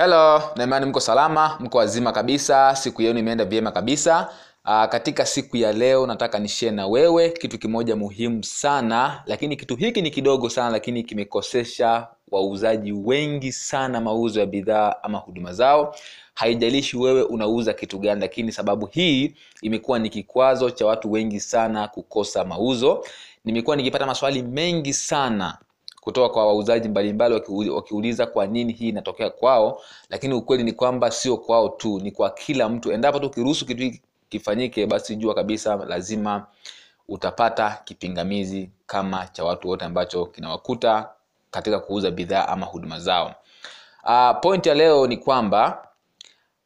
Hello, naimani mko salama, mko wazima kabisa, siku yenu imeenda vyema kabisa. Aa, katika siku ya leo nataka nishare na wewe kitu kimoja muhimu sana, lakini kitu hiki ni kidogo sana, lakini kimekosesha wauzaji wengi sana mauzo ya bidhaa ama huduma zao. Haijalishi wewe unauza kitu gani, lakini sababu hii imekuwa ni kikwazo cha watu wengi sana kukosa mauzo. Nimekuwa nikipata maswali mengi sana kutoka kwa wauzaji mbalimbali wakiuliza kwa nini hii inatokea kwao lakini ukweli ni kwamba sio kwao tu ni kwa kila mtu. Endapo tu kiruhusu kitu hiki kifanyike basi jua kabisa lazima utapata kipingamizi kama cha watu wote ambacho kinawakuta katika kuuza bidhaa ama huduma zao. Uh, point ya leo ni kwamba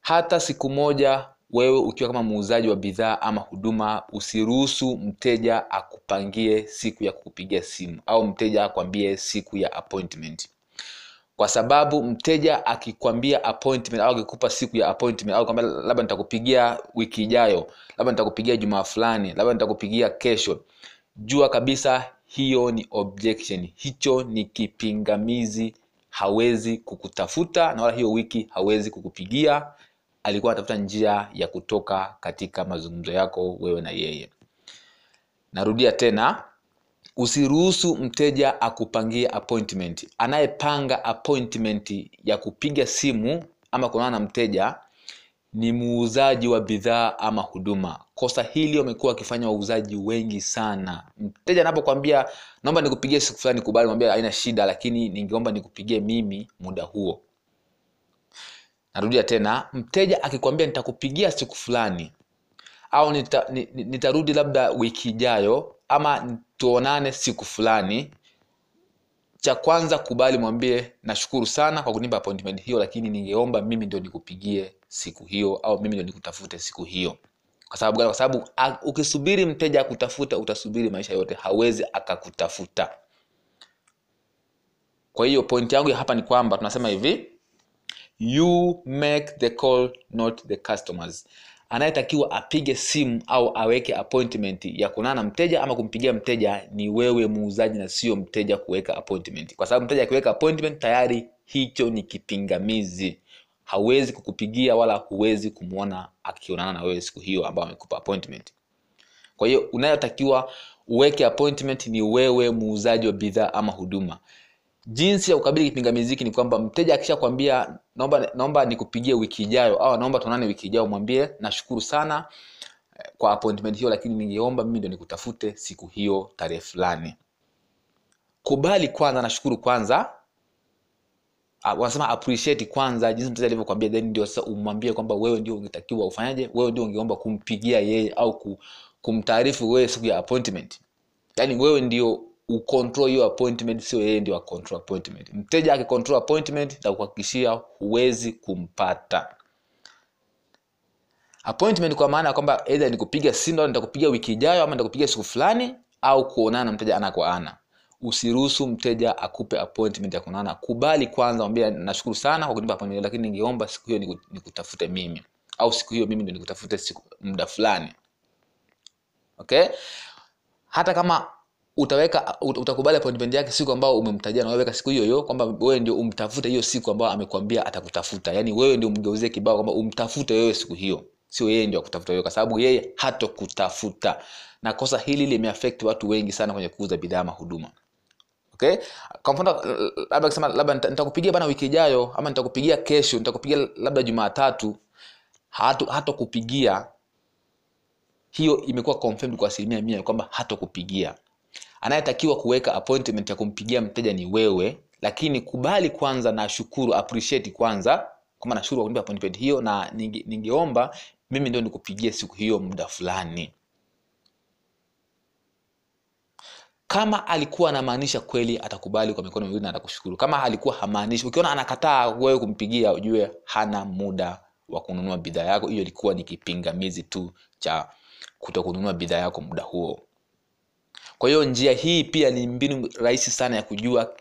hata siku moja wewe ukiwa kama muuzaji wa bidhaa ama huduma usiruhusu mteja akupangie siku ya kukupigia simu au mteja akwambie siku ya appointment. Kwa sababu mteja akikwambia appointment au akikupa siku ya appointment au kwambia labda nitakupigia wiki ijayo labda nitakupigia jumaa fulani labda nitakupigia kesho jua kabisa hiyo ni objection. Hicho ni kipingamizi hawezi kukutafuta na wala hiyo wiki hawezi kukupigia alikuwa anatafuta njia ya kutoka katika mazungumzo yako wewe na yeye. Narudia tena usiruhusu mteja akupangie appointment. Anayepanga appointment ya kupiga simu ama kuonana na mteja ni muuzaji wa bidhaa ama huduma. Kosa hili wamekuwa wakifanya wauzaji wengi sana. Mteja anapokwambia naomba nikupigie siku fulani kubali mwambia haina shida lakini ningeomba nikupigie mimi muda huo narudia tena mteja akikwambia nitakupigia siku fulani au nita, ni- ni- nitarudi labda wiki ijayo ama tuonane siku fulani cha kwanza kubali mwambie nashukuru sana kwa kunipa appointment hiyo lakini ningeomba mimi ndio nikupigie siku hiyo au mimi ndio nikutafute siku hiyo. Kwa sababu kwa sababu ukisubiri mteja akutafuta utasubiri maisha yote hawezi akakutafuta. Kwa hiyo point yangu ya hapa ni kwamba tunasema hivi you make the call not the customers. Anayetakiwa apige simu au aweke appointment ya kunana na mteja ama kumpigia mteja ni wewe muuzaji na sio mteja kuweka appointment. Kwa sababu mteja akiweka appointment tayari hicho ni kipingamizi. Hawezi kukupigia wala huwezi kumwona akionana na wewe siku hiyo ambayo amekupa appointment. Kwa hiyo unayotakiwa uweke appointment ni wewe muuzaji wa bidhaa ama huduma jinsi ya kukabili kipingamizi hiki ni kwamba mteja akishakwambia naomba naomba nikupigie wiki ijayo au naomba tuonane wiki ijayo mwambie nashukuru sana eh, kwa appointment hiyo lakini ningeomba mimi ndio nikutafute siku hiyo tarehe fulani. Kubali kwanza nashukuru kwanza. Ah, wanasema appreciate kwanza jinsi mteja alivyokwambia then ndio sasa umwambie kwamba wewe ndio ungetakiwa ufanyaje wewe ndio ungeomba kumpigia yeye au kumtaarifu wewe siku ya appointment. Yaani wewe ndio ucontrol hiyo appointment sio yeye ndio acontrol appointment. Mteja akicontrol appointment na kuhakikishia huwezi kumpata. Appointment kwa maana ya kwamba either nikupiga simu au nitakupiga wiki ijayo ama nitakupiga siku fulani au kuonana na mteja ana kwa ana. Usiruhusu mteja akupe appointment ya kuonana. Kubali kwanza mwambie nashukuru sana kwa kunipa appointment lakini ningeomba siku hiyo niku- nikutafute mimi. Au siku hiyo mimi ndio nikutafute siku muda fulani. Okay? Hata kama utaweka utakubali appointment yake siku ambayo umemtajia na weka siku hiyo hiyo kwamba wewe ndio umtafute hiyo siku ambayo amekwambia atakutafuta. Yaani wewe ndio umgeuzie kibao kwamba umtafute wewe siku hiyo. Sio yeye ndio akutafuta wewe kwa sababu yeye hatokutafuta na kosa hili limeaffect watu wengi sana kwenye kuuza bidhaa ama huduma. Okay? Kwa mfano labda kusema labda nitakupigia bana wiki ijayo ama nitakupigia kesho nitakupigia labda jumatatu hato hatokupigia hiyo imekuwa confirmed kwa asilimia mia kwamba hatokupigia anayetakiwa kuweka appointment ya kumpigia mteja ni wewe lakini kubali kwanza na shukuru appreciate kwanza kama nashukuru kwa kunipa appointment hiyo na ninge, ningeomba mimi ndio nikupigie siku hiyo muda fulani. Kama alikuwa anamaanisha kweli atakubali kwa mikono miwili na atakushukuru. Kama alikuwa hamaanishi ukiona anakataa wewe kumpigia ujue hana muda wa kununua bidhaa yako. Hiyo ilikuwa ni kipingamizi tu cha kutokununua bidhaa yako muda huo kwa hiyo njia hii pia ni mbinu rahisi sana ya kujua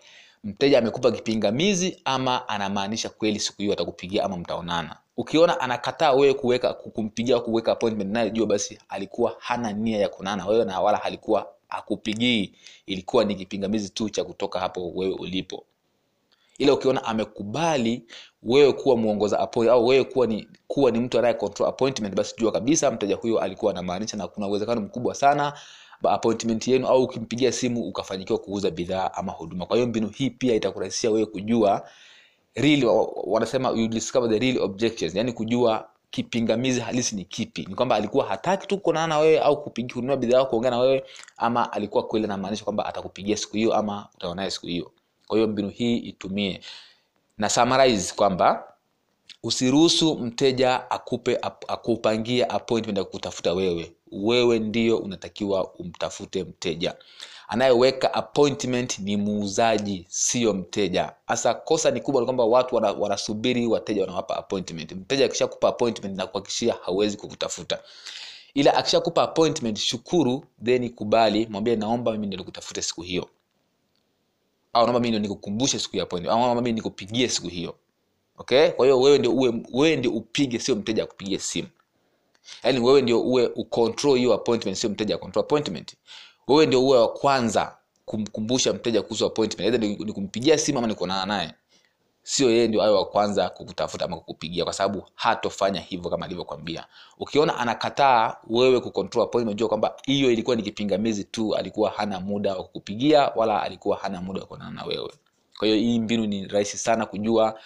mteja amekupa kipingamizi ama anamaanisha kweli siku hiyo atakupigia ama mtaonana. Ukiona anakataa wewe kuweka kumpigia kuweka appointment naye jua basi alikuwa hana nia ya kunana wewe na wala alikuwa akupigii ilikuwa ni kipingamizi tu cha kutoka hapo wewe ulipo. Ila ukiona amekubali wewe kuwa muongoza appointment au wewe kuwa ni kuwa ni mtu anaye control appointment basi jua kabisa mteja huyo alikuwa anamaanisha na kuna uwezekano mkubwa sana appointment yenu au ukimpigia simu ukafanikiwa kuuza bidhaa ama huduma. Kwa hiyo mbinu hii pia itakurahisishia wewe kujua real, wanasema you discover the real objections yani kujua kipingamizi halisi ni kipi. Ni kwamba alikuwa hataki tu kuonana na wewe au kupigia kununua bidhaa au kuongea na wewe ama alikuwa kweli anamaanisha kwamba atakupigia siku hiyo ama utaonaye siku hiyo. Kwa hiyo mbinu hii itumie. Na summarize kwamba usiruhusu mteja akupe akupangie appointment ya kutafuta wewe. Wewe ndio unatakiwa umtafute mteja. Anayeweka appointment ni muuzaji siyo mteja. Hasa kosa ni kubwa kwamba watu wana- wanasubiri wateja wanawapa appointment. Mteja akishakupa appointment na kuhakikishia hawezi kukutafuta. Ila akishakupa appointment shukuru then kubali mwambie naomba mimi ndio nikutafute siku hiyo. Au naomba mimi ndio nikukumbushe siku ya appointment. Au naomba mimi nikupigie siku hiyo okay? Kwa hiyo wewe ndio uwe wewe ndio upige sio mteja akupigie simu. Yaani wewe ndio uwe ucontrol hiyo appointment sio mteja control appointment. Wewe ndio uwe wa kwanza kumkumbusha mteja kuhusu appointment. Aidha ni kumpigia simu ama ni kuonana naye. Sio yeye ndio awe wa kwanza kukutafuta ama kukupigia kwa sababu hatofanya hivyo kama alivyokwambia ukiona anakataa wewe kucontrol appointment jua kwamba hiyo ilikuwa ni kipingamizi tu alikuwa hana muda wa kukupigia wala alikuwa hana muda wa kuonana na wewe. Kwa hiyo hii mbinu ni rahisi sana kujua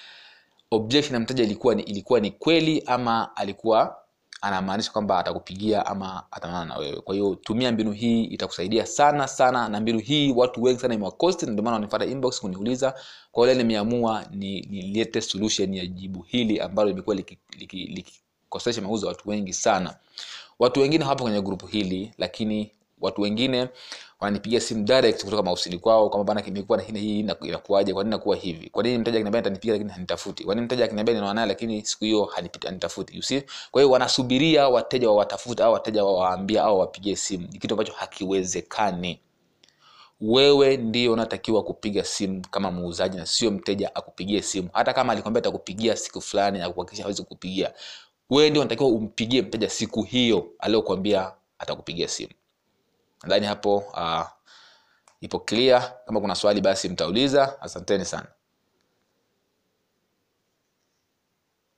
objection ya mteja ilikuwa ni, ilikuwa ni kweli ama alikuwa anamaanisha kwamba atakupigia ama atamana na wewe. Kwa hiyo tumia mbinu hii itakusaidia sana sana na mbinu hii watu wengi sana imewakosti na ndio maana wanifata inbox kuniuliza. Kwa hiyo nimeamua ni nilete solution ya jibu hili ambalo limekuwa likikosesha liki, liki mauzo watu wengi sana. Watu wengine hapo kwenye grupu hili lakini watu wengine wananipigia simu direct kutoka mausini kwao kwamba bana kimekuwa na hii hii inakuaje kwa nini nakuwa hivi? Kwa nini mteja akiniambia nitanipigia lakini hanitafuti? Kwa nini mteja akiniambia ninaona naye lakini siku hiyo hanitafuti? You see? Kwa hiyo wanasubiria wateja wawatafute au wateja wawaambia au wapigie simu. Ni kitu ambacho hakiwezekani. Wewe ndio unatakiwa kupiga simu kama muuzaji na sio mteja akupigie simu. Hata kama alikwambia atakupigia siku fulani na kuhakikisha hawezi kupigia wewe ndio unatakiwa umpigie mteja siku hiyo aliyokuambia atakupigia simu nadhani hapo uh, ipo clear. Kama kuna swali basi mtauliza. Asanteni sana